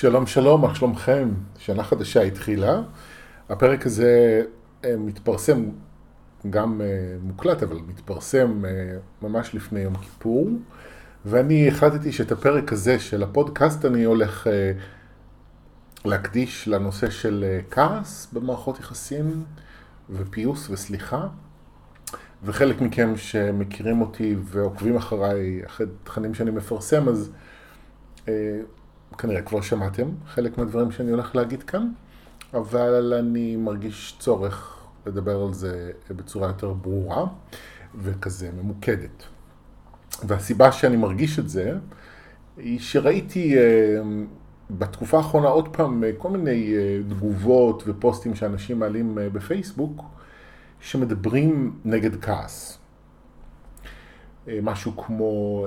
שלום שלום, מה שלומכם? שנה חדשה התחילה. הפרק הזה אה, מתפרסם, גם אה, מוקלט, אבל מתפרסם אה, ממש לפני יום כיפור. ואני החלטתי שאת הפרק הזה של הפודקאסט אני הולך להקדיש לנושא של כעס במערכות יחסים ופיוס וסליחה. וחלק מכם שמכירים אותי ועוקבים אחריי, אחרי תכנים שאני מפרסם, אז כנראה כבר שמעתם חלק מהדברים שאני הולך להגיד כאן, אבל אני מרגיש צורך לדבר על זה בצורה יותר ברורה וכזה ממוקדת. והסיבה שאני מרגיש את זה, היא שראיתי אה, בתקופה האחרונה עוד פעם אה, כל מיני אה, תגובות ופוסטים שאנשים מעלים בפייסבוק, שמדברים נגד כעס. משהו כמו,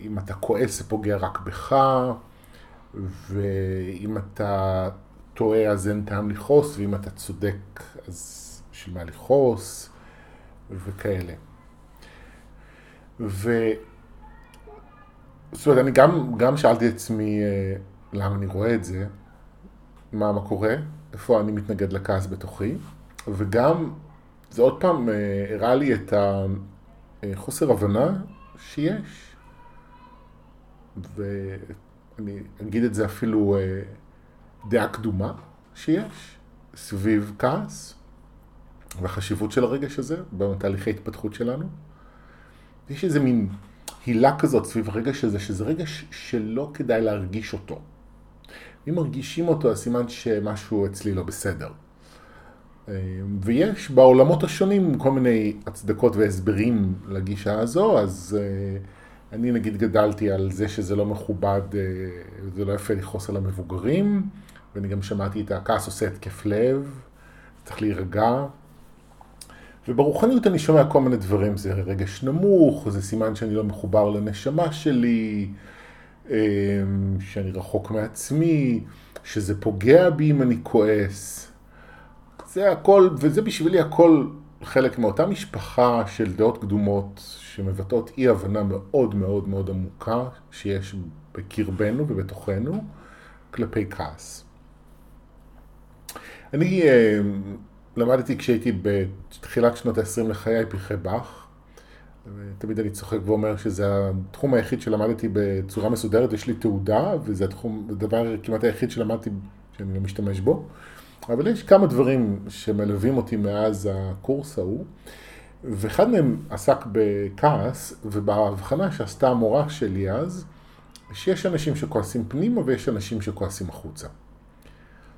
אם אתה כועס זה פוגע רק בך, ואם אתה טועה אז אין טעם לכעוס, ואם אתה צודק אז בשביל מה לכעוס, וכאלה. ו... זאת אומרת, אני גם, גם שאלתי את עצמי אה, למה אני רואה את זה, מה, מה קורה, איפה אני מתנגד לכעס בתוכי, וגם זה עוד פעם אה, הראה לי את החוסר הבנה שיש. ואת אני אגיד את זה אפילו אה, דעה קדומה שיש סביב כעס והחשיבות של הרגש הזה בתהליכי התפתחות שלנו. יש איזה מין הילה כזאת סביב הרגש הזה, שזה רגש שלא כדאי להרגיש אותו. אם מרגישים אותו, אז סימן שמשהו אצלי לא בסדר. אה, ויש בעולמות השונים כל מיני הצדקות והסברים לגישה הזו, אז uh, אני נגיד גדלתי על זה שזה לא מכובד, אה, זה לא יפה לכעוס על המבוגרים, ואני גם שמעתי את הכעס עושה התקף לב, צריך להירגע. וברוחניות אני שומע כל מיני דברים, זה רגש נמוך, זה סימן שאני לא מחובר לנשמה שלי, אה, שאני רחוק מעצמי, שזה פוגע בי אם אני כועס. זה הכל, וזה בשבילי הכל חלק מאותה משפחה של דעות קדומות שמבטאות אי הבנה מאוד מאוד מאוד עמוקה שיש בקרבנו ובתוכנו כלפי כעס. אני uh, למדתי כשהייתי בתחילת שנות ה-20 לחיי פרחי באך. תמיד אני צוחק ואומר שזה התחום היחיד שלמדתי בצורה מסודרת, יש לי תעודה, וזה התחום, הדבר כמעט היחיד שלמדתי שאני לא משתמש בו. אבל יש כמה דברים שמלווים אותי מאז הקורס ההוא, ואחד מהם עסק בכעס, ובהבחנה שעשתה המורה שלי אז, שיש אנשים שכועסים פנימה ויש אנשים שכועסים החוצה.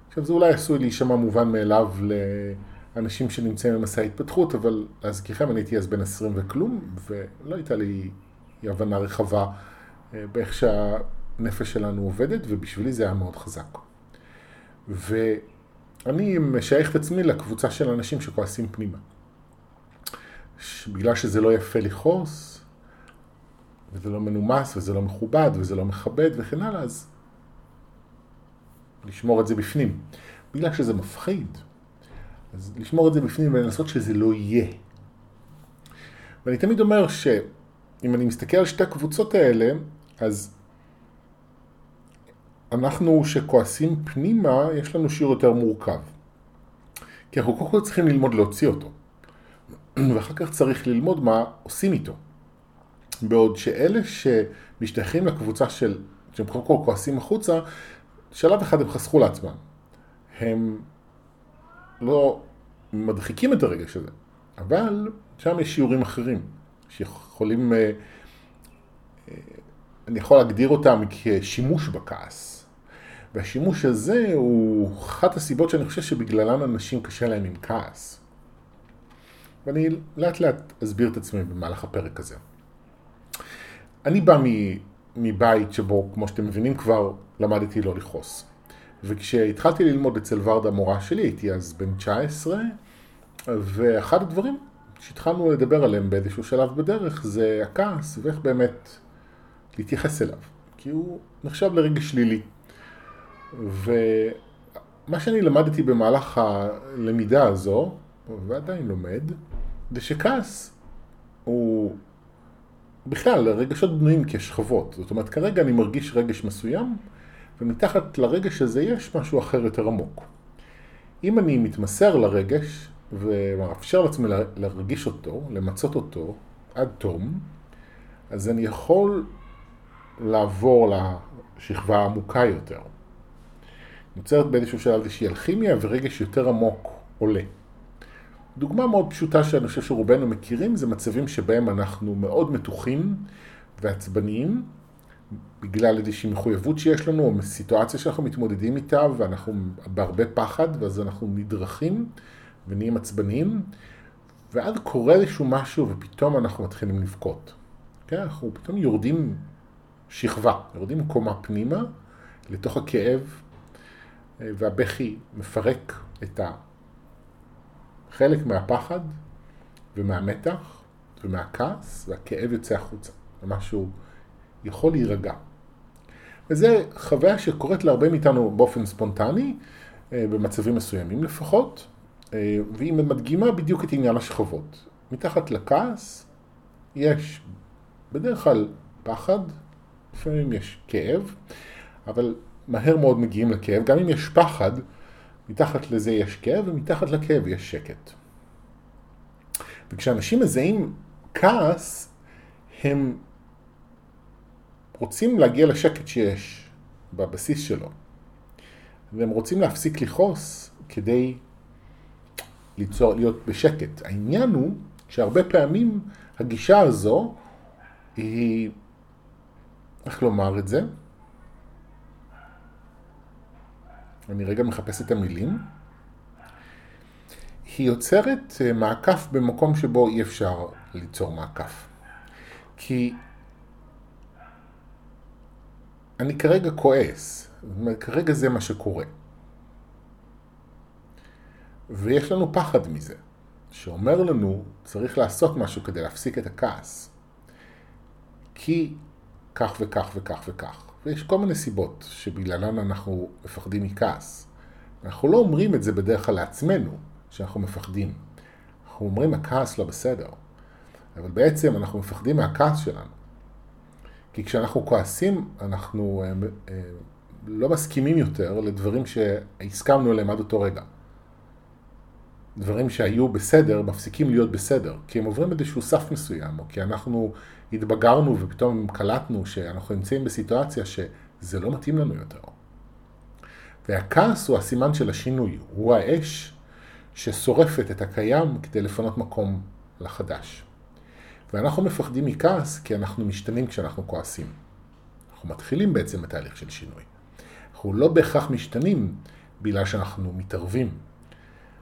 עכשיו זה אולי עשוי להישמע מובן מאליו לאנשים שנמצאים במסע התפתחות, אבל להזכירכם אני הייתי אז בן 20 וכלום, ולא הייתה לי הבנה רחבה אה, באיך שהנפש שלנו עובדת, ובשבילי זה היה מאוד חזק. ו... אני משייך את עצמי לקבוצה של אנשים שכועסים פנימה. בגלל שזה לא יפה לכעוס, וזה לא מנומס, וזה לא מכובד, וזה לא מכבד, וכן הלאה, אז לשמור את זה בפנים. בגלל שזה מפחיד, אז לשמור את זה בפנים ולנסות שזה לא יהיה. ואני תמיד אומר שאם אני מסתכל על שתי הקבוצות האלה, אז אנחנו שכועסים פנימה, יש לנו שיר יותר מורכב. כי אנחנו קודם כל צריכים ללמוד להוציא אותו. ואחר כך צריך ללמוד מה עושים איתו. בעוד שאלה שמשתייכים לקבוצה של, שהם קודם כל כועסים החוצה, שלב אחד הם חסכו לעצמם. הם לא מדחיקים את הרגש הזה, אבל שם יש שיעורים אחרים, שיכולים, אה, אה, אני יכול להגדיר אותם כשימוש בכעס. והשימוש הזה הוא אחת הסיבות שאני חושב שבגללן אנשים קשה להם עם כעס. ואני לאט לאט אסביר את עצמי במהלך הפרק הזה. אני בא מבית שבו, כמו שאתם מבינים כבר, למדתי לא לכעוס. וכשהתחלתי ללמוד אצל ורדה המורה שלי, הייתי אז בן 19, ואחד הדברים שהתחלנו לדבר עליהם באיזשהו שלב בדרך זה הכעס ואיך באמת להתייחס אליו. כי הוא נחשב לרגע שלילי. ומה שאני למדתי במהלך הלמידה הזו, ועדיין לומד, זה שכעס הוא בכלל, רגשות בנויים כשכבות. זאת אומרת, כרגע אני מרגיש רגש מסוים, ומתחת לרגש הזה יש משהו אחר יותר עמוק. אם אני מתמסר לרגש ומאפשר לעצמי להרגיש אותו, למצות אותו עד תום, אז אני יכול לעבור לשכבה העמוקה יותר. נוצרת באיזשהו שלב איזושהי אלכימיה ורגש יותר עמוק עולה. דוגמה מאוד פשוטה שאני חושב שרובנו מכירים זה מצבים שבהם אנחנו מאוד מתוחים ועצבניים בגלל איזושהי מחויבות שיש לנו או סיטואציה שאנחנו מתמודדים איתה ואנחנו בהרבה פחד ואז אנחנו נדרכים ונהיים עצבניים ואז קורה איזשהו משהו ופתאום אנחנו מתחילים לבכות. כן? אנחנו פתאום יורדים שכבה, יורדים קומה פנימה לתוך הכאב והבכי מפרק את החלק מהפחד ומהמתח ומהכעס והכאב יוצא החוצה. משהו יכול להירגע. וזה חוויה שקורית להרבה מאיתנו באופן ספונטני, אה, במצבים מסוימים לפחות, אה, והיא מדגימה בדיוק את עניין השכבות. מתחת לכעס יש בדרך כלל פחד, לפעמים יש כאב, אבל מהר מאוד מגיעים לכאב. גם אם יש פחד, מתחת לזה יש כאב, ומתחת לכאב יש שקט. וכשאנשים מזהים כעס, הם רוצים להגיע לשקט שיש בבסיס שלו. והם רוצים להפסיק לכעוס כדי ליצור, להיות בשקט. העניין הוא שהרבה פעמים הגישה הזו היא, איך לומר את זה? אני רגע מחפש את המילים. היא יוצרת אה, מעקף במקום שבו אי אפשר ליצור מעקף. כי אני כרגע כועס, כרגע זה מה שקורה. ויש לנו פחד מזה, שאומר לנו צריך לעשות משהו כדי להפסיק את הכעס. כי כך וכך וכך וכך. ויש כל מיני סיבות שבגללן אנחנו מפחדים מכעס. אנחנו לא אומרים את זה בדרך כלל לעצמנו, שאנחנו מפחדים. אנחנו אומרים הכעס לא בסדר, אבל בעצם אנחנו מפחדים מהכעס שלנו. כי כשאנחנו כועסים, אנחנו אה, אה, לא מסכימים יותר לדברים שהסכמנו עליהם עד אותו רגע. דברים שהיו בסדר, מפסיקים להיות בסדר, כי הם עוברים איזשהו סף מסוים, או כי אנחנו התבגרנו ופתאום קלטנו שאנחנו נמצאים בסיטואציה שזה לא מתאים לנו יותר. והכעס הוא הסימן של השינוי, הוא האש ששורפת את הקיים כדי לפנות מקום לחדש. ואנחנו מפחדים מכעס כי אנחנו משתנים כשאנחנו כועסים. אנחנו מתחילים בעצם בתהליך של שינוי. אנחנו לא בהכרח משתנים בגלל שאנחנו מתערבים.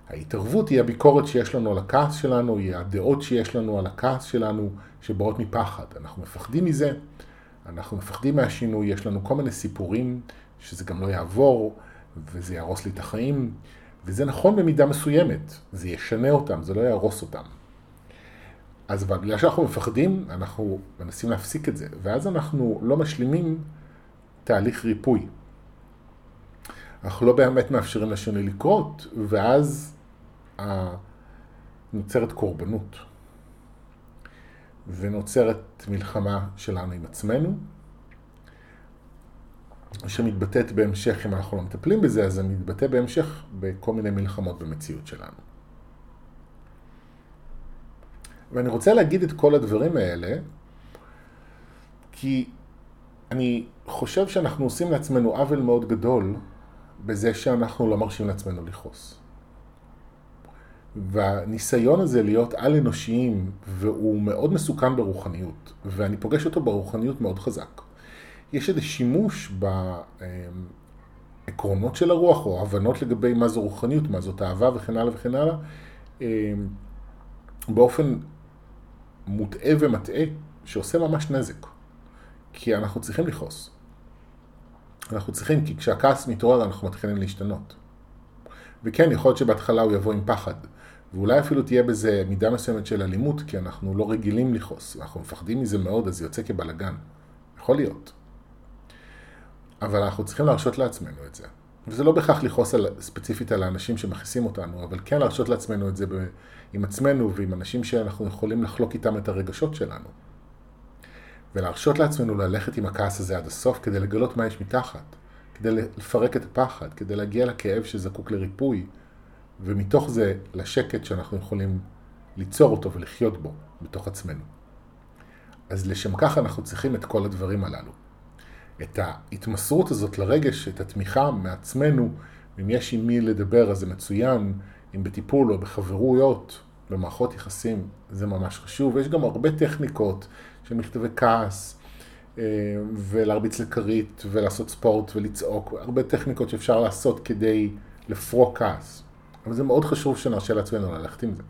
ההתערבות היא הביקורת שיש לנו על הכעס שלנו, היא הדעות שיש לנו על הכעס שלנו שבאות מפחד. אנחנו מפחדים מזה, אנחנו מפחדים מהשינוי, יש לנו כל מיני סיפורים שזה גם לא יעבור וזה יהרוס לי את החיים, וזה נכון במידה מסוימת, זה ישנה אותם, זה לא יהרוס אותם. אז בגלל שאנחנו מפחדים, אנחנו מנסים להפסיק את זה, ואז אנחנו לא משלימים תהליך ריפוי. אנחנו לא באמת מאפשרים לשני לקרות, ואז נוצרת קורבנות. ונוצרת מלחמה שלנו עם עצמנו, שמתבטאת בהמשך, אם אנחנו לא מטפלים בזה, אז זה מתבטא בהמשך בכל מיני מלחמות במציאות שלנו. ואני רוצה להגיד את כל הדברים האלה, כי אני חושב שאנחנו עושים לעצמנו עוול מאוד גדול בזה שאנחנו לא מרשים לעצמנו לכעוס. והניסיון הזה להיות על-אנושיים, והוא מאוד מסוכן ברוחניות, ואני פוגש אותו ברוחניות מאוד חזק. יש איזה שימוש בעקרונות של הרוח, או הבנות לגבי מה זו רוחניות, מה זאת אהבה וכן הלאה וכן הלאה, באופן מוטעה ומטעה, שעושה ממש נזק. כי אנחנו צריכים לכעוס. אנחנו צריכים, כי כשהכעס מתעורר אנחנו מתחילים להשתנות. וכן, יכול להיות שבהתחלה הוא יבוא עם פחד. ואולי אפילו תהיה בזה מידה מסוימת של אלימות, כי אנחנו לא רגילים לכעוס. אנחנו מפחדים מזה מאוד, אז זה יוצא כבלגן. יכול להיות. אבל אנחנו צריכים להרשות לעצמנו את זה. וזה לא בהכרח לכעוס על, ספציפית על האנשים שמכעיסים אותנו, אבל כן להרשות לעצמנו את זה ב, עם עצמנו ועם אנשים שאנחנו יכולים לחלוק איתם את הרגשות שלנו. ולהרשות לעצמנו ללכת עם הכעס הזה עד הסוף כדי לגלות מה יש מתחת, כדי לפרק את הפחד, כדי להגיע לכאב שזקוק לריפוי, ומתוך זה לשקט שאנחנו יכולים ליצור אותו ולחיות בו בתוך עצמנו. אז לשם כך אנחנו צריכים את כל הדברים הללו. את ההתמסרות הזאת לרגש, את התמיכה מעצמנו, אם יש עם מי לדבר אז זה מצוין, אם בטיפול או בחברויות, במערכות יחסים, זה ממש חשוב. ויש גם הרבה טכניקות של מכתבי כעס, אה, ולהרביץ לכרית, ולעשות ספורט ולצעוק, הרבה טכניקות שאפשר לעשות כדי לפרוק כעס. אבל זה מאוד חשוב שנרשה לעצמנו ללכת עם זה.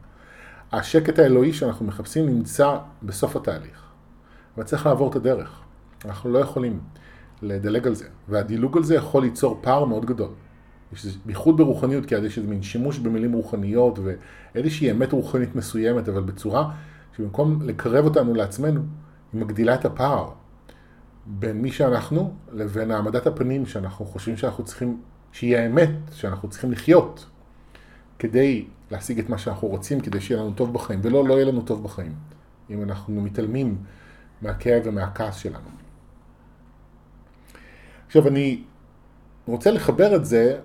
השקט האלוהי שאנחנו מחפשים נמצא בסוף התהליך, אבל צריך לעבור את הדרך. אנחנו לא יכולים לדלג על זה, והדילוג על זה יכול ליצור פער מאוד גדול. בייחוד ברוחניות, כי יש איזה מין שימוש במילים רוחניות ואיזושהי אמת רוחנית מסוימת, אבל בצורה שבמקום לקרב אותנו לעצמנו, היא מגדילה את הפער בין מי שאנחנו לבין העמדת הפנים שאנחנו חושבים שאנחנו צריכים, שהיא האמת שאנחנו צריכים לחיות כדי להשיג את מה שאנחנו רוצים, כדי שיהיה לנו טוב בחיים, ולא, לא יהיה לנו טוב בחיים, אם אנחנו מתעלמים מהכאב ומהכעס שלנו. עכשיו אני רוצה לחבר את זה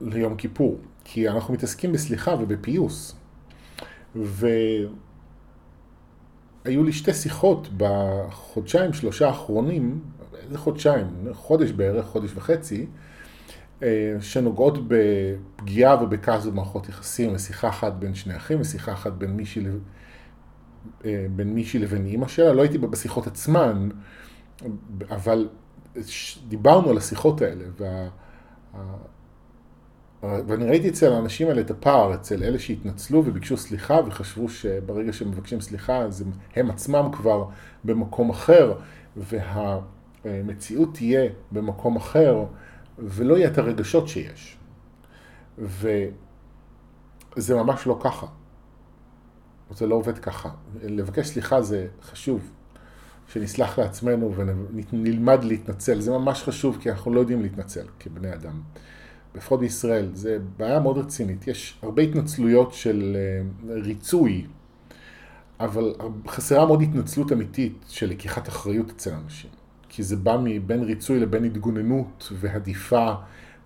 ליום כיפור, כי אנחנו מתעסקים בסליחה ובפיוס. והיו לי שתי שיחות בחודשיים, שלושה האחרונים, איזה חודשיים, חודש בערך, חודש וחצי, שנוגעות בפגיעה ובכעס במערכות יחסים, ושיחה אחת בין שני אחים, ושיחה אחת בין מישהי, אה, בין מישהי לבין אימא שלה. לא הייתי בשיחות עצמן, אבל דיברנו על השיחות האלה, וה... ואני ראיתי אצל האנשים האלה את הפער, אצל אלה שהתנצלו וביקשו סליחה וחשבו שברגע שהם מבקשים סליחה אז הם, הם עצמם כבר במקום אחר והמציאות תהיה במקום אחר ולא יהיה את הרגשות שיש. וזה ממש לא ככה. זה לא עובד ככה. לבקש סליחה זה חשוב. שנסלח לעצמנו ונלמד להתנצל. זה ממש חשוב כי אנחנו לא יודעים להתנצל כבני אדם. לפחות בישראל, זה בעיה מאוד רצינית. יש הרבה התנצלויות של אה, ריצוי, אבל חסרה מאוד התנצלות אמיתית של לקיחת אחריות אצל אנשים. כי זה בא מבין ריצוי לבין התגוננות והדיפה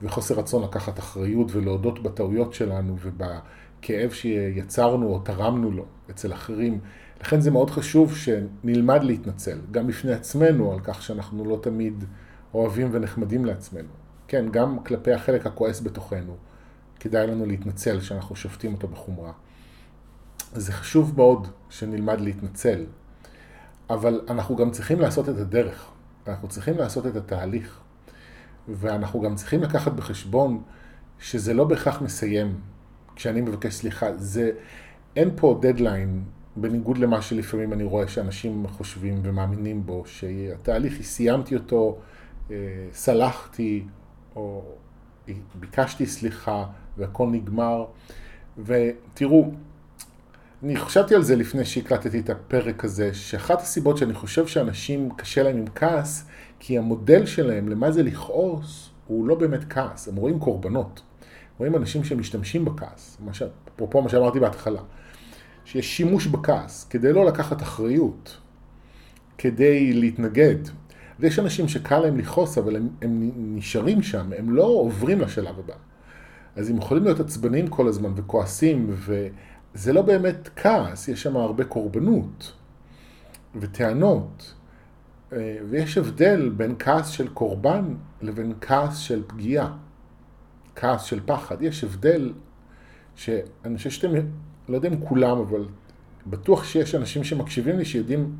וחוסר רצון לקחת אחריות ולהודות בטעויות שלנו ובכאב שיצרנו או תרמנו לו אצל אחרים. לכן זה מאוד חשוב שנלמד להתנצל, גם בפני עצמנו, על כך שאנחנו לא תמיד אוהבים ונחמדים לעצמנו. כן, גם כלפי החלק הכועס בתוכנו, כדאי לנו להתנצל שאנחנו שופטים אותו בחומרה. זה חשוב מאוד שנלמד להתנצל, אבל אנחנו גם צריכים לעשות את הדרך, אנחנו צריכים לעשות את התהליך, ואנחנו גם צריכים לקחת בחשבון שזה לא בהכרח מסיים. כשאני מבקש סליחה, זה, אין פה דדליין, בניגוד למה שלפעמים אני רואה שאנשים חושבים ומאמינים בו, שהתהליך, סיימתי אותו, אה, סלחתי, או ביקשתי סליחה והכל נגמר. ותראו, אני חשבתי על זה לפני שהקלטתי את הפרק הזה, שאחת הסיבות שאני חושב שאנשים קשה להם עם כעס, כי המודל שלהם למה זה לכעוס, הוא לא באמת כעס, הם רואים קורבנות. רואים אנשים שמשתמשים בכעס, אפרופו מה שאמרתי בהתחלה, שיש שימוש בכעס כדי לא לקחת אחריות, כדי להתנגד, ויש אנשים שקל להם לכעוס, אבל הם, הם נשארים שם, הם לא עוברים לשלב הבא. אז הם יכולים להיות עצבנים כל הזמן וכועסים, וזה לא באמת כעס, יש שם הרבה קורבנות וטענות. אה, ויש הבדל בין כעס של קורבן לבין כעס של פגיעה, כעס של פחד. יש הבדל שאני חושב שאתם, לא יודע אם כולם, אבל בטוח שיש אנשים שמקשיבים לי שיודעים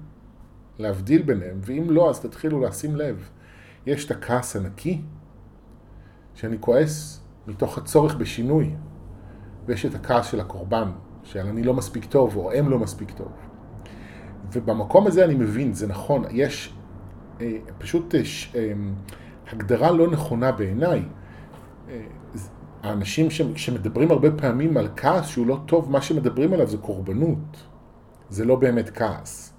להבדיל ביניהם, ואם לא, אז תתחילו לשים לב. יש את הכעס הנקי, שאני כועס מתוך הצורך בשינוי, ויש את הכעס של הקורבן, שאני לא מספיק טוב, או הם לא מספיק טוב. ובמקום הזה אני מבין, זה נכון, יש אה, פשוט אה, אה, הגדרה לא נכונה בעיניי. אה, האנשים ש, שמדברים הרבה פעמים על כעס שהוא לא טוב, מה שמדברים עליו זה קורבנות. זה לא באמת כעס.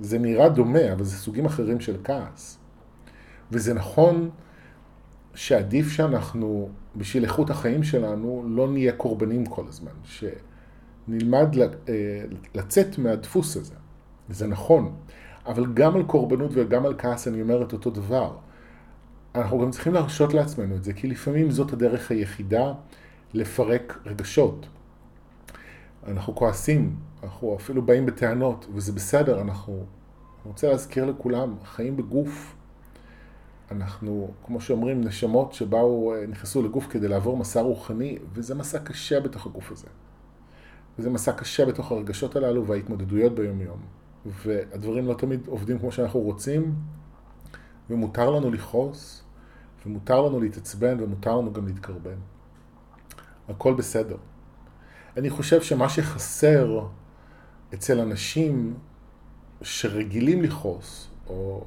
זה נראה דומה, אבל זה סוגים אחרים של כעס. וזה נכון שעדיף שאנחנו, בשביל איכות החיים שלנו, לא נהיה קורבנים כל הזמן. שנלמד אה, לצאת מהדפוס הזה. זה נכון. אבל גם על קורבנות וגם על כעס אני אומר את אותו דבר. אנחנו גם צריכים להרשות לעצמנו את זה, כי לפעמים זאת הדרך היחידה לפרק רגשות. אנחנו כועסים, אנחנו אפילו באים בטענות, וזה בסדר, אנחנו... אני רוצה להזכיר לכולם, חיים בגוף. אנחנו, כמו שאומרים, נשמות שבאו, אה, נכנסו לגוף כדי לעבור מסע רוחני, וזה מסע קשה בתוך הגוף הזה. וזה מסע קשה בתוך הרגשות הללו וההתמודדויות ביום-יום. והדברים לא תמיד עובדים כמו שאנחנו רוצים, ומותר לנו לכעוס, ומותר לנו להתעצבן, ומותר לנו גם להתקרבן. הכל בסדר. אני חושב שמה שחסר אצל אנשים שרגילים לכעוס, או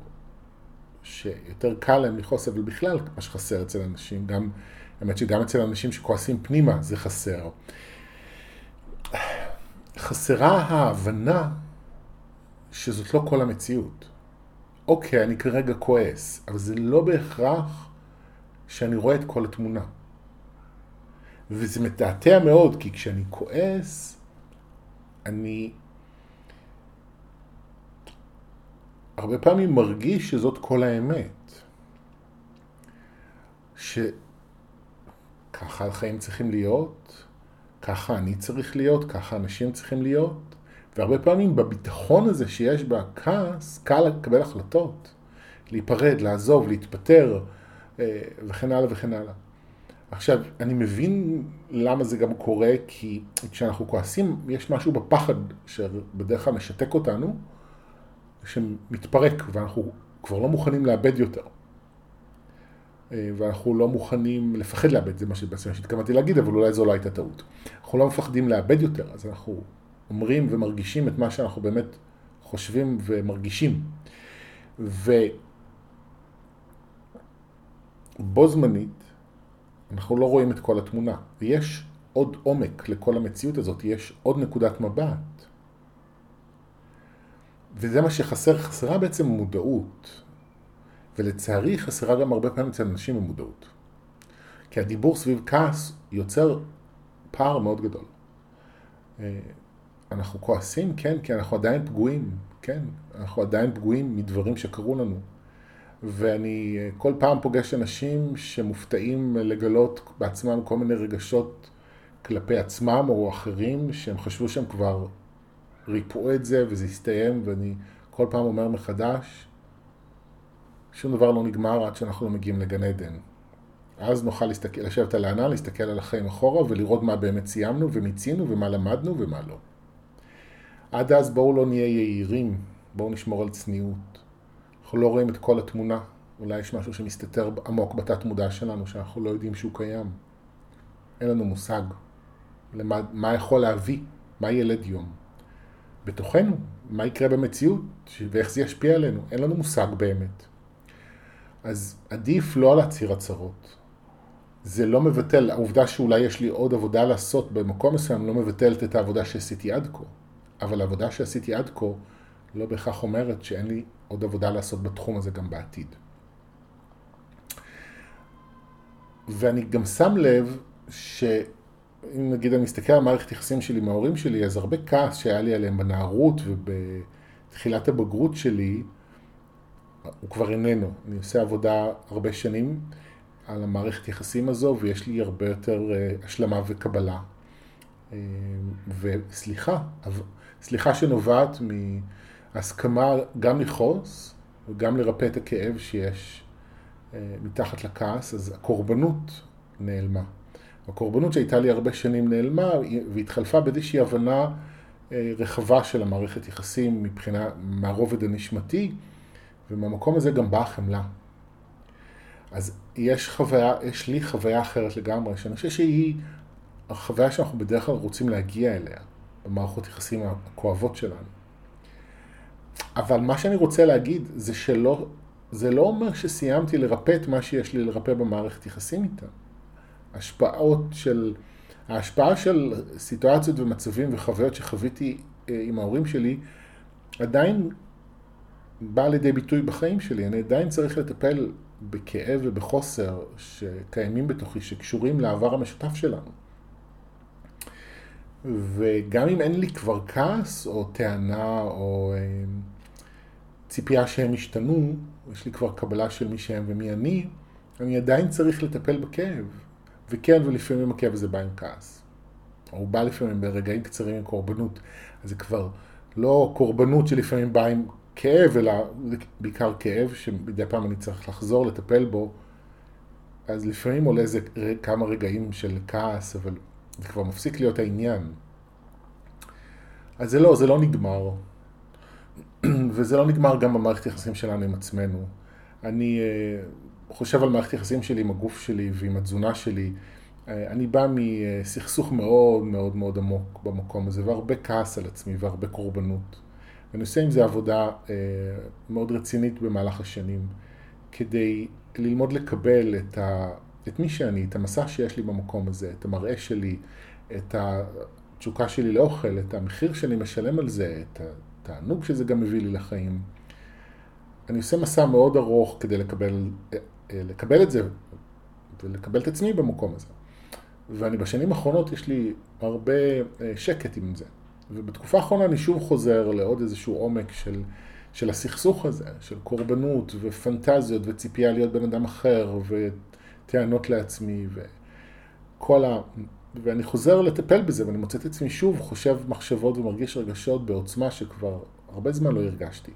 שיותר קל להם לכעוס, אבל בכלל מה שחסר אצל אנשים, גם, האמת שגם אצל אנשים שכועסים פנימה זה חסר. חסרה ההבנה שזאת לא כל המציאות. אוקיי, אני כרגע כועס, אבל זה לא בהכרח שאני רואה את כל התמונה. וזה מתעתע מאוד, כי כשאני כועס, אני הרבה פעמים מרגיש שזאת כל האמת. שככה החיים צריכים להיות, ככה אני צריך להיות, ככה אנשים צריכים להיות, והרבה פעמים בביטחון הזה שיש בכעס, קל לקבל החלטות, להיפרד, לעזוב, להתפטר, אה, וכן הלאה וכן הלאה. עכשיו, אני מבין למה זה גם קורה, כי כשאנחנו כועסים, יש משהו בפחד שבדרך כלל משתק אותנו, שמתפרק, ואנחנו כבר לא מוכנים לאבד יותר. אה, ואנחנו לא מוכנים לפחד לאבד, זה מה שבעצם שהתכוונתי להגיד, אבל אולי זו לא הייתה טעות. אנחנו לא מפחדים לאבד יותר, אז אנחנו אומרים ומרגישים את מה שאנחנו באמת חושבים ומרגישים. ובו זמנית, אנחנו לא רואים את כל התמונה. ויש עוד עומק לכל המציאות הזאת, יש עוד נקודת מבט. וזה מה שחסר, חסרה בעצם מודעות. ולצערי חסרה גם הרבה פעמים אצל אנשים המודעות. כי הדיבור סביב כעס יוצר פער מאוד גדול. אה, אנחנו כועסים, כן, כי אנחנו עדיין פגועים, כן, אנחנו עדיין פגועים מדברים שקרו לנו. ואני אה, כל פעם פוגש אנשים שמופתעים לגלות בעצמם כל מיני רגשות כלפי עצמם או אחרים, שהם חשבו שהם כבר ריפאו את זה וזה הסתיים, ואני כל פעם אומר מחדש, שום דבר לא נגמר עד שאנחנו לא מגיעים לגן עדן. אז נוכל להסתכל, לשבת על הענן, להסתכל על החיים אחורה ולראות מה באמת סיימנו ומיצינו ומה למדנו ומה לא. עד אז בואו לא נהיה יהירים, בואו נשמור על צניעות. אנחנו לא רואים את כל התמונה. אולי יש משהו שמסתתר עמוק בתת מודע שלנו, שאנחנו לא יודעים שהוא קיים. אין לנו מושג למה, מה יכול להביא, מה ילד יום. בתוכנו, מה יקרה במציאות, ואיך זה ישפיע עלינו. אין לנו מושג באמת. אז עדיף לא להצהיר הצהרות. זה לא מבטל, העובדה שאולי יש לי עוד עבודה לעשות במקום מסוים לא מבטלת את העבודה שעשיתי עד כה. אבל העבודה שעשיתי עד כה לא בהכרח אומרת שאין לי עוד עבודה לעשות בתחום הזה גם בעתיד. ואני גם שם לב שאם נגיד אני מסתכל על מערכת יחסים שלי עם ההורים שלי, אז הרבה כעס שהיה לי עליהם בנערות ובתחילת הבגרות שלי, הוא כבר איננו. אני עושה עבודה הרבה שנים על המערכת יחסים הזו, ויש לי הרבה יותר אה, השלמה וקבלה. אה, וסליחה, סליחה שנובעת מהסכמה גם לכעוס וגם לרפא את הכאב שיש אה, מתחת לכעס, אז הקורבנות נעלמה. הקורבנות שהייתה לי הרבה שנים נעלמה והתחלפה באיזושהי הבנה רחבה של המערכת יחסים מבחינה, מהרובד הנשמתי, ומהמקום הזה גם באה חמלה. אז יש חוויה, יש לי חוויה אחרת לגמרי, שאני חושב שהיא החוויה שאנחנו בדרך כלל רוצים להגיע אליה. במערכות יחסים הכואבות שלנו. אבל מה שאני רוצה להגיד זה שלא, זה לא אומר שסיימתי לרפא את מה שיש לי לרפא במערכת יחסים איתם. השפעות של, ההשפעה של סיטואציות ומצבים וחוויות שחוויתי אה, עם ההורים שלי עדיין באה לידי ביטוי בחיים שלי. אני עדיין צריך לטפל בכאב ובחוסר שקיימים בתוכי, שקשורים לעבר המשותף שלנו. וגם אם אין לי כבר כעס או טענה או אה, ציפייה שהם ישתנו, יש לי כבר קבלה של מי שהם ומי אני, אני עדיין צריך לטפל בכאב. וכן, ולפעמים הכאב הזה בא עם כעס. הוא בא לפעמים ברגעים קצרים עם קורבנות. אז זה כבר לא קורבנות שלפעמים באה עם כאב, אלא בעיקר כאב שמדי פעם אני צריך לחזור, לטפל בו. אז לפעמים עולה איזה כמה רגעים של כעס, אבל זה כבר מפסיק להיות העניין. אז זה לא, זה לא נגמר. וזה לא נגמר גם במערכת יחסים שלנו עם עצמנו. אני uh, חושב על מערכת יחסים שלי עם הגוף שלי ועם התזונה שלי. Uh, אני בא מסכסוך מאוד מאוד מאוד עמוק במקום הזה, והרבה כעס על עצמי והרבה קורבנות. ואני עושה עם זה עבודה uh, מאוד רצינית במהלך השנים, כדי ללמוד לקבל את, ה, את מי שאני, את המסע שיש לי במקום הזה, את המראה שלי, את התשוקה שלי לאוכל, את המחיר שאני משלם על זה, את התענוג שזה גם מביא לי לחיים. אני עושה מסע מאוד ארוך כדי לקבל, אה, לקבל את זה ולקבל את עצמי במקום הזה. ואני בשנים האחרונות יש לי הרבה אה, שקט עם זה. ובתקופה האחרונה אני שוב חוזר לעוד איזשהו עומק של, של הסכסוך הזה, של קורבנות ופנטזיות וציפייה להיות בן אדם אחר וטענות לעצמי וכל ה... ואני חוזר לטפל בזה ואני מוצא את עצמי שוב חושב מחשבות ומרגיש רגשות בעוצמה שכבר הרבה זמן לא הרגשתי.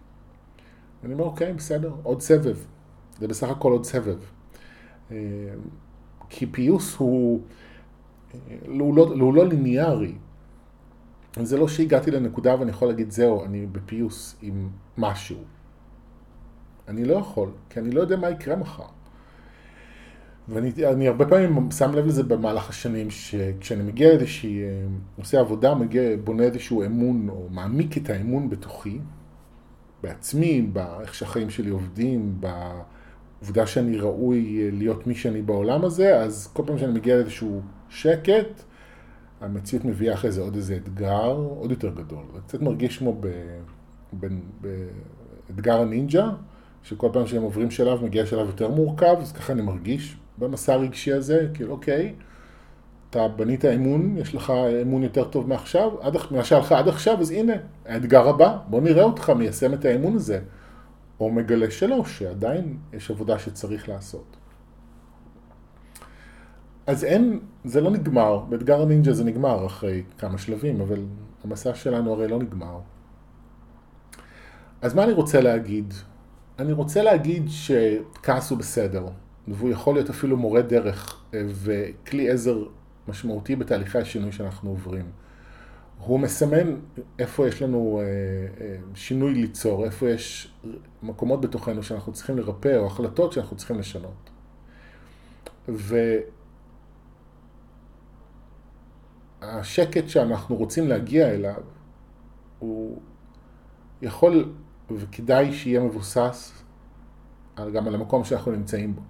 ואני אומר, אוקיי, בסדר, עוד סבב. זה בסך הכל עוד סבב. אה, כי פיוס הוא, אה, הוא לא, הוא לא ליניארי. זה לא שהגעתי לנקודה ואני יכול להגיד, זהו, אני בפיוס עם משהו. אני לא יכול, כי אני לא יודע מה יקרה מחר. ואני הרבה פעמים שם לב לזה במהלך השנים, שכשאני מגיע לאיזושהי, אה, עושה עבודה, מגיע, בונה איזשהו אמון, או מעמיק את האמון בתוכי, בעצמי, באיך שהחיים שלי עובדים, בעובדה שאני ראוי אה, להיות מי שאני בעולם הזה, אז כל פעם שאני מגיע לאיזשהו שקט, המציאות מביאה אחרי זה עוד איזה אתגר עוד יותר גדול. זה קצת מרגיש כמו באתגר הנינג'ה, שכל פעם שהם עוברים שלב, מגיע שלב יותר מורכב, אז ככה אני מרגיש במסע הרגשי הזה, כאילו אוקיי, אתה בנית אמון, יש לך אמון יותר טוב מעכשיו, עד, מה שהיה לך עד עכשיו, אז הנה, האתגר הבא, בוא נראה אותך מיישם את האמון הזה. או מגלה שלא, שעדיין יש עבודה שצריך לעשות. אז אין, זה לא נגמר, באתגר הנינג'ה זה נגמר אחרי כמה שלבים, אבל המסע שלנו הרי לא נגמר. אז מה אני רוצה להגיד? אני רוצה להגיד שכעס הוא בסדר, והוא יכול להיות אפילו מורה דרך וכלי עזר משמעותי בתהליכי השינוי שאנחנו עוברים. הוא מסמן איפה יש לנו אה, אה, שינוי ליצור, איפה יש מקומות בתוכנו שאנחנו צריכים לרפא, או החלטות שאנחנו צריכים לשנות. והשקט שאנחנו רוצים להגיע אליו, הוא יכול וכדאי שיהיה מבוסס גם על המקום שאנחנו נמצאים בו.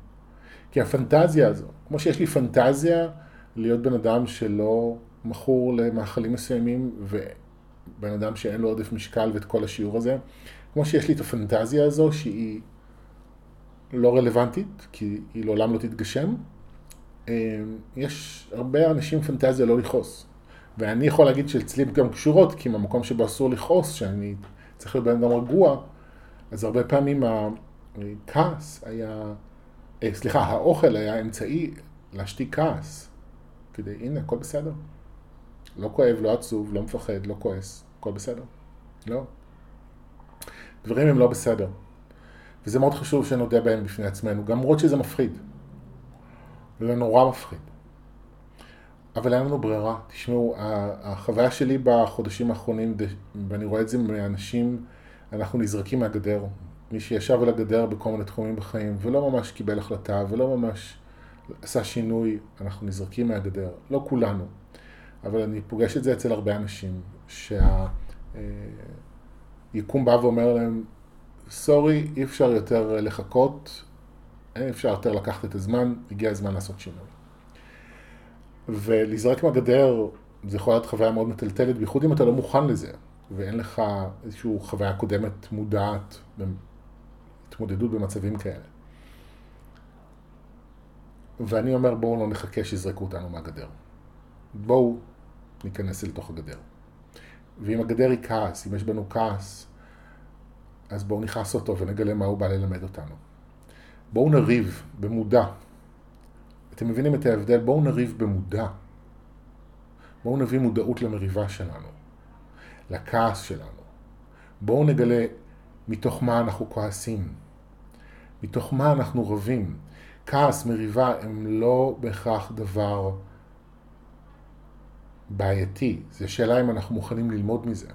כי הפנטזיה הזו, כמו שיש לי פנטזיה להיות בן אדם שלא מכור למאכלים מסוימים ובן אדם שאין לו עודף משקל ואת כל השיעור הזה, כמו שיש לי את הפנטזיה הזו שהיא לא רלוונטית, כי היא לעולם לא תתגשם, יש הרבה אנשים פנטזיה לא לכעוס. ואני יכול להגיד שאצלי גם קשורות, כי במקום שבו אסור לכעוס, שאני צריך להיות בן אדם רגוע, אז הרבה פעמים הכעס היה אה, סליחה, האוכל היה אמצעי להשתיק כעס. כדי, הנה, הכל בסדר. לא כואב, לא עצוב, לא מפחד, לא כועס, הכל בסדר. לא. דברים הם לא בסדר. וזה מאוד חשוב שנודה בהם בפני עצמנו, גם למרות שזה מפחיד. זה נורא מפחיד. אבל אין לנו ברירה. תשמעו, החוויה שלי בחודשים האחרונים, ואני רואה את זה מאנשים, אנחנו נזרקים מהגדר. מי שישב על הגדר בכל מיני תחומים בחיים ולא ממש קיבל החלטה ולא ממש עשה שינוי, אנחנו נזרקים מהגדר. לא כולנו, אבל אני פוגש את זה אצל הרבה אנשים, שהיקום בא ואומר להם, סורי, אי אפשר יותר לחכות, אפשר יותר לקחת את הזמן, הגיע הזמן לעשות שינוי. ולהיזרק מהגדר זה יכול להיות חוויה מאוד מטלטלת, בייחוד אם אתה לא מוכן לזה, ואין לך איזושהי חוויה קודמת מודעת התמודדות במצבים כאלה. ואני אומר בואו לא נחכה שיזרקו אותנו מהגדר. בואו ניכנס לתוך הגדר. ואם הגדר היא כעס, אם יש בנו כעס, אז בואו נכעס אותו ונגלה מה הוא בא ללמד אותנו. בואו נריב במודע. אתם מבינים את ההבדל? בואו נריב במודע. בואו נביא מודעות למריבה שלנו, לכעס שלנו. בואו נגלה מתוך מה אנחנו כועסים, מתוך מה אנחנו רבים. כעס, מריבה, הם לא בהכרח דבר בעייתי. זו שאלה אם אנחנו מוכנים ללמוד מזה.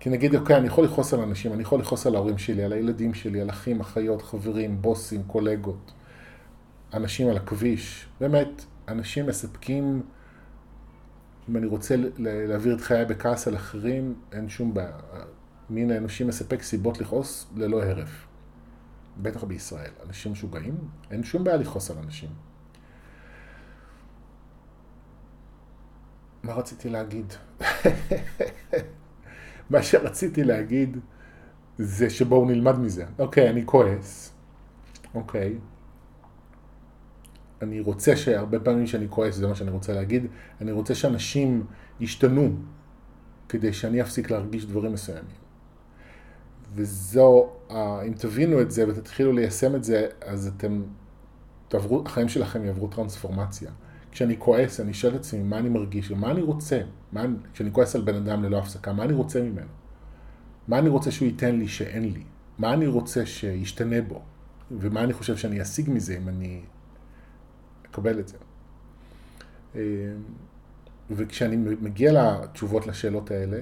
כי נגיד, אוקיי, אני יכול לכעוס על אנשים, אני יכול לכעוס על ההורים שלי, על הילדים שלי, על אחים, אחיות, חברים, בוסים, קולגות, אנשים על הכביש. באמת, אנשים מספקים, אם אני רוצה להעביר את חיי בכעס על אחרים, אין שום בעיה. מין האנושי מספק סיבות לכעוס ללא הרף. בטח בישראל. אנשים משוגעים, אין שום בעיה לכעוס על אנשים. מה רציתי להגיד? מה שרציתי להגיד זה שבואו נלמד מזה. אוקיי, אני כועס. אוקיי. אני רוצה שהרבה פעמים שאני כועס, זה מה שאני רוצה להגיד, אני רוצה שאנשים ישתנו כדי שאני אפסיק להרגיש דברים מסוימים. וזו, אם תבינו את זה ותתחילו ליישם את זה, אז אתם, תעברו, החיים שלכם יעברו טרנספורמציה. כשאני כועס, אני שואל את עצמי מה אני מרגיש ומה אני רוצה. מה, כשאני כועס על בן אדם ללא הפסקה, מה אני רוצה ממנו? מה אני רוצה שהוא ייתן לי שאין לי? מה אני רוצה שישתנה בו? ומה אני חושב שאני אשיג מזה אם אני אקבל את זה? אה, וכשאני מגיע לתשובות לשאלות האלה,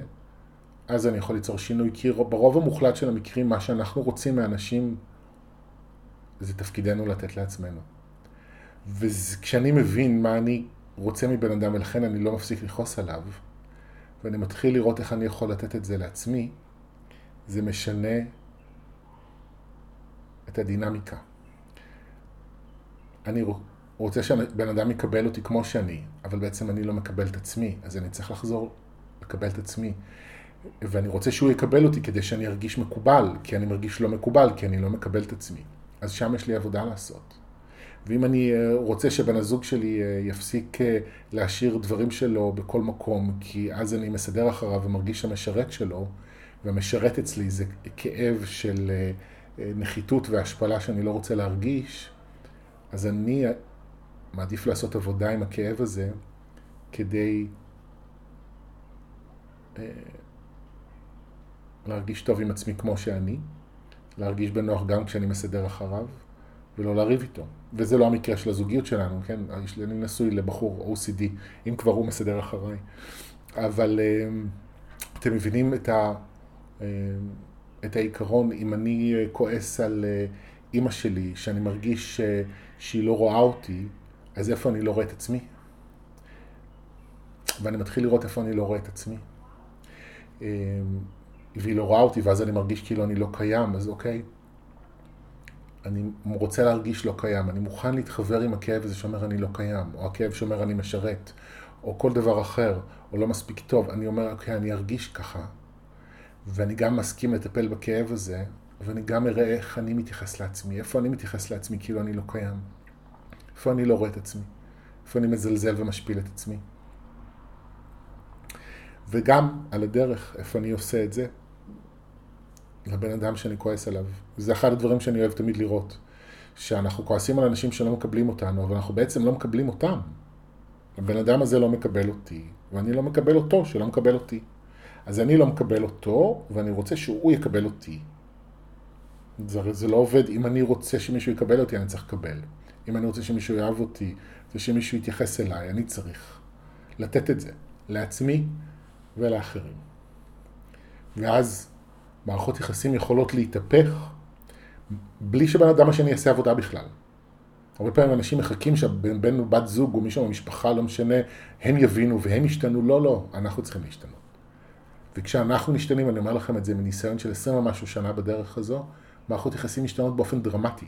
אז אני יכול ליצור שינוי, כי ברוב המוחלט של המקרים, מה שאנחנו רוצים מאנשים, זה תפקידנו לתת לעצמנו. וכשאני מבין מה אני רוצה מבן אדם, ולכן אני לא מפסיק לכעוס עליו, ואני מתחיל לראות איך אני יכול לתת את זה לעצמי, זה משנה את הדינמיקה. אני רוצה שבן אדם יקבל אותי כמו שאני, אבל בעצם אני לא מקבל את עצמי, אז אני צריך לחזור לקבל את עצמי. ואני רוצה שהוא יקבל אותי כדי שאני ארגיש מקובל, כי אני מרגיש לא מקובל, כי אני לא מקבל את עצמי. אז שם יש לי עבודה לעשות. ואם אני אה, רוצה שבן הזוג שלי אה, יפסיק אה, להשאיר דברים שלו בכל מקום, כי אז אני מסדר אחריו ומרגיש המשרת שלו, והמשרת אצלי זה כאב של נחיתות והשפלה שאני לא רוצה להרגיש, אז אני מעדיף לעשות עבודה עם הכאב הזה כדי להרגיש טוב עם עצמי כמו שאני, להרגיש בנוח גם כשאני מסדר אחריו, ולא לריב איתו. וזה לא המקרה של הזוגיות שלנו, כן? אני נשוי לבחור OCD, אם כבר הוא מסדר אחריי. אבל אה, אתם מבינים את, ה, אה, את העיקרון, אם אני אה, כועס על אימא שלי, שאני מרגיש שהיא לא רואה אותי, אז איפה אני לא רואה את עצמי? ואני מתחיל לראות איפה אני לא רואה את עצמי. והיא לא רואה אותי, ואז אני מרגיש כאילו אני לא קיים, אז אוקיי, אני רוצה להרגיש לא קיים, אני מוכן להתחבר עם הכאב הזה שאומר אני לא קיים, או הכאב שאומר אני משרת, או כל דבר אחר, או לא מספיק טוב, אני אומר, אוקיי, אני ארגיש ככה, ואני גם מסכים לטפל בכאב הזה, ואני גם אראה איך אני מתייחס לעצמי, איפה אני מתייחס לעצמי כאילו אני לא קיים, איפה אני לא רואה את עצמי, איפה אני מזלזל ומשפיל את עצמי. וגם על הדרך, איפה אני עושה את זה, לבן אדם שאני כועס עליו. זה אחד הדברים שאני אוהב תמיד לראות. שאנחנו כועסים על אנשים שלא מקבלים אותנו, אבל אנחנו בעצם לא מקבלים אותם. הבן אדם הזה לא מקבל אותי, ואני לא מקבל אותו שלא מקבל אותי. אז אני לא מקבל אותו, ואני רוצה שהוא יקבל אותי. זה, זה לא עובד. אם אני רוצה שמישהו יקבל אותי, אני צריך לקבל. אם אני רוצה שמישהו יאהב אותי, ושמישהו יתייחס אליי, אני צריך לתת את זה לעצמי ולאחרים. ואז מערכות יחסים יכולות להתהפך בלי שבן אדם השני יעשה עבודה בכלל. הרבה פעמים אנשים מחכים שבן או בת זוג או מישהו במשפחה, לא משנה, הם יבינו והם ישתנו. לא, לא, אנחנו צריכים להשתנות. וכשאנחנו משתנים, אני אומר לכם את זה מניסיון של 20 ומשהו שנה בדרך הזו, מערכות יחסים משתנות באופן דרמטי,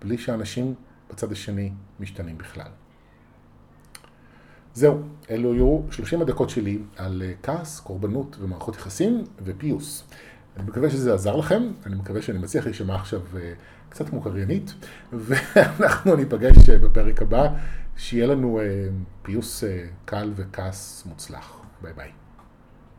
בלי שאנשים בצד השני משתנים בכלל. זהו, אלו היו 30 הדקות שלי על אה, כעס, קורבנות ומערכות יחסים ופיוס. אני מקווה שזה עזר לכם, אני מקווה שאני מצליח להישמע עכשיו אה, קצת כמו קריינית, ואנחנו ניפגש אה, בפרק הבא, שיהיה לנו פיוס קל וכעס מוצלח. ביי ביי.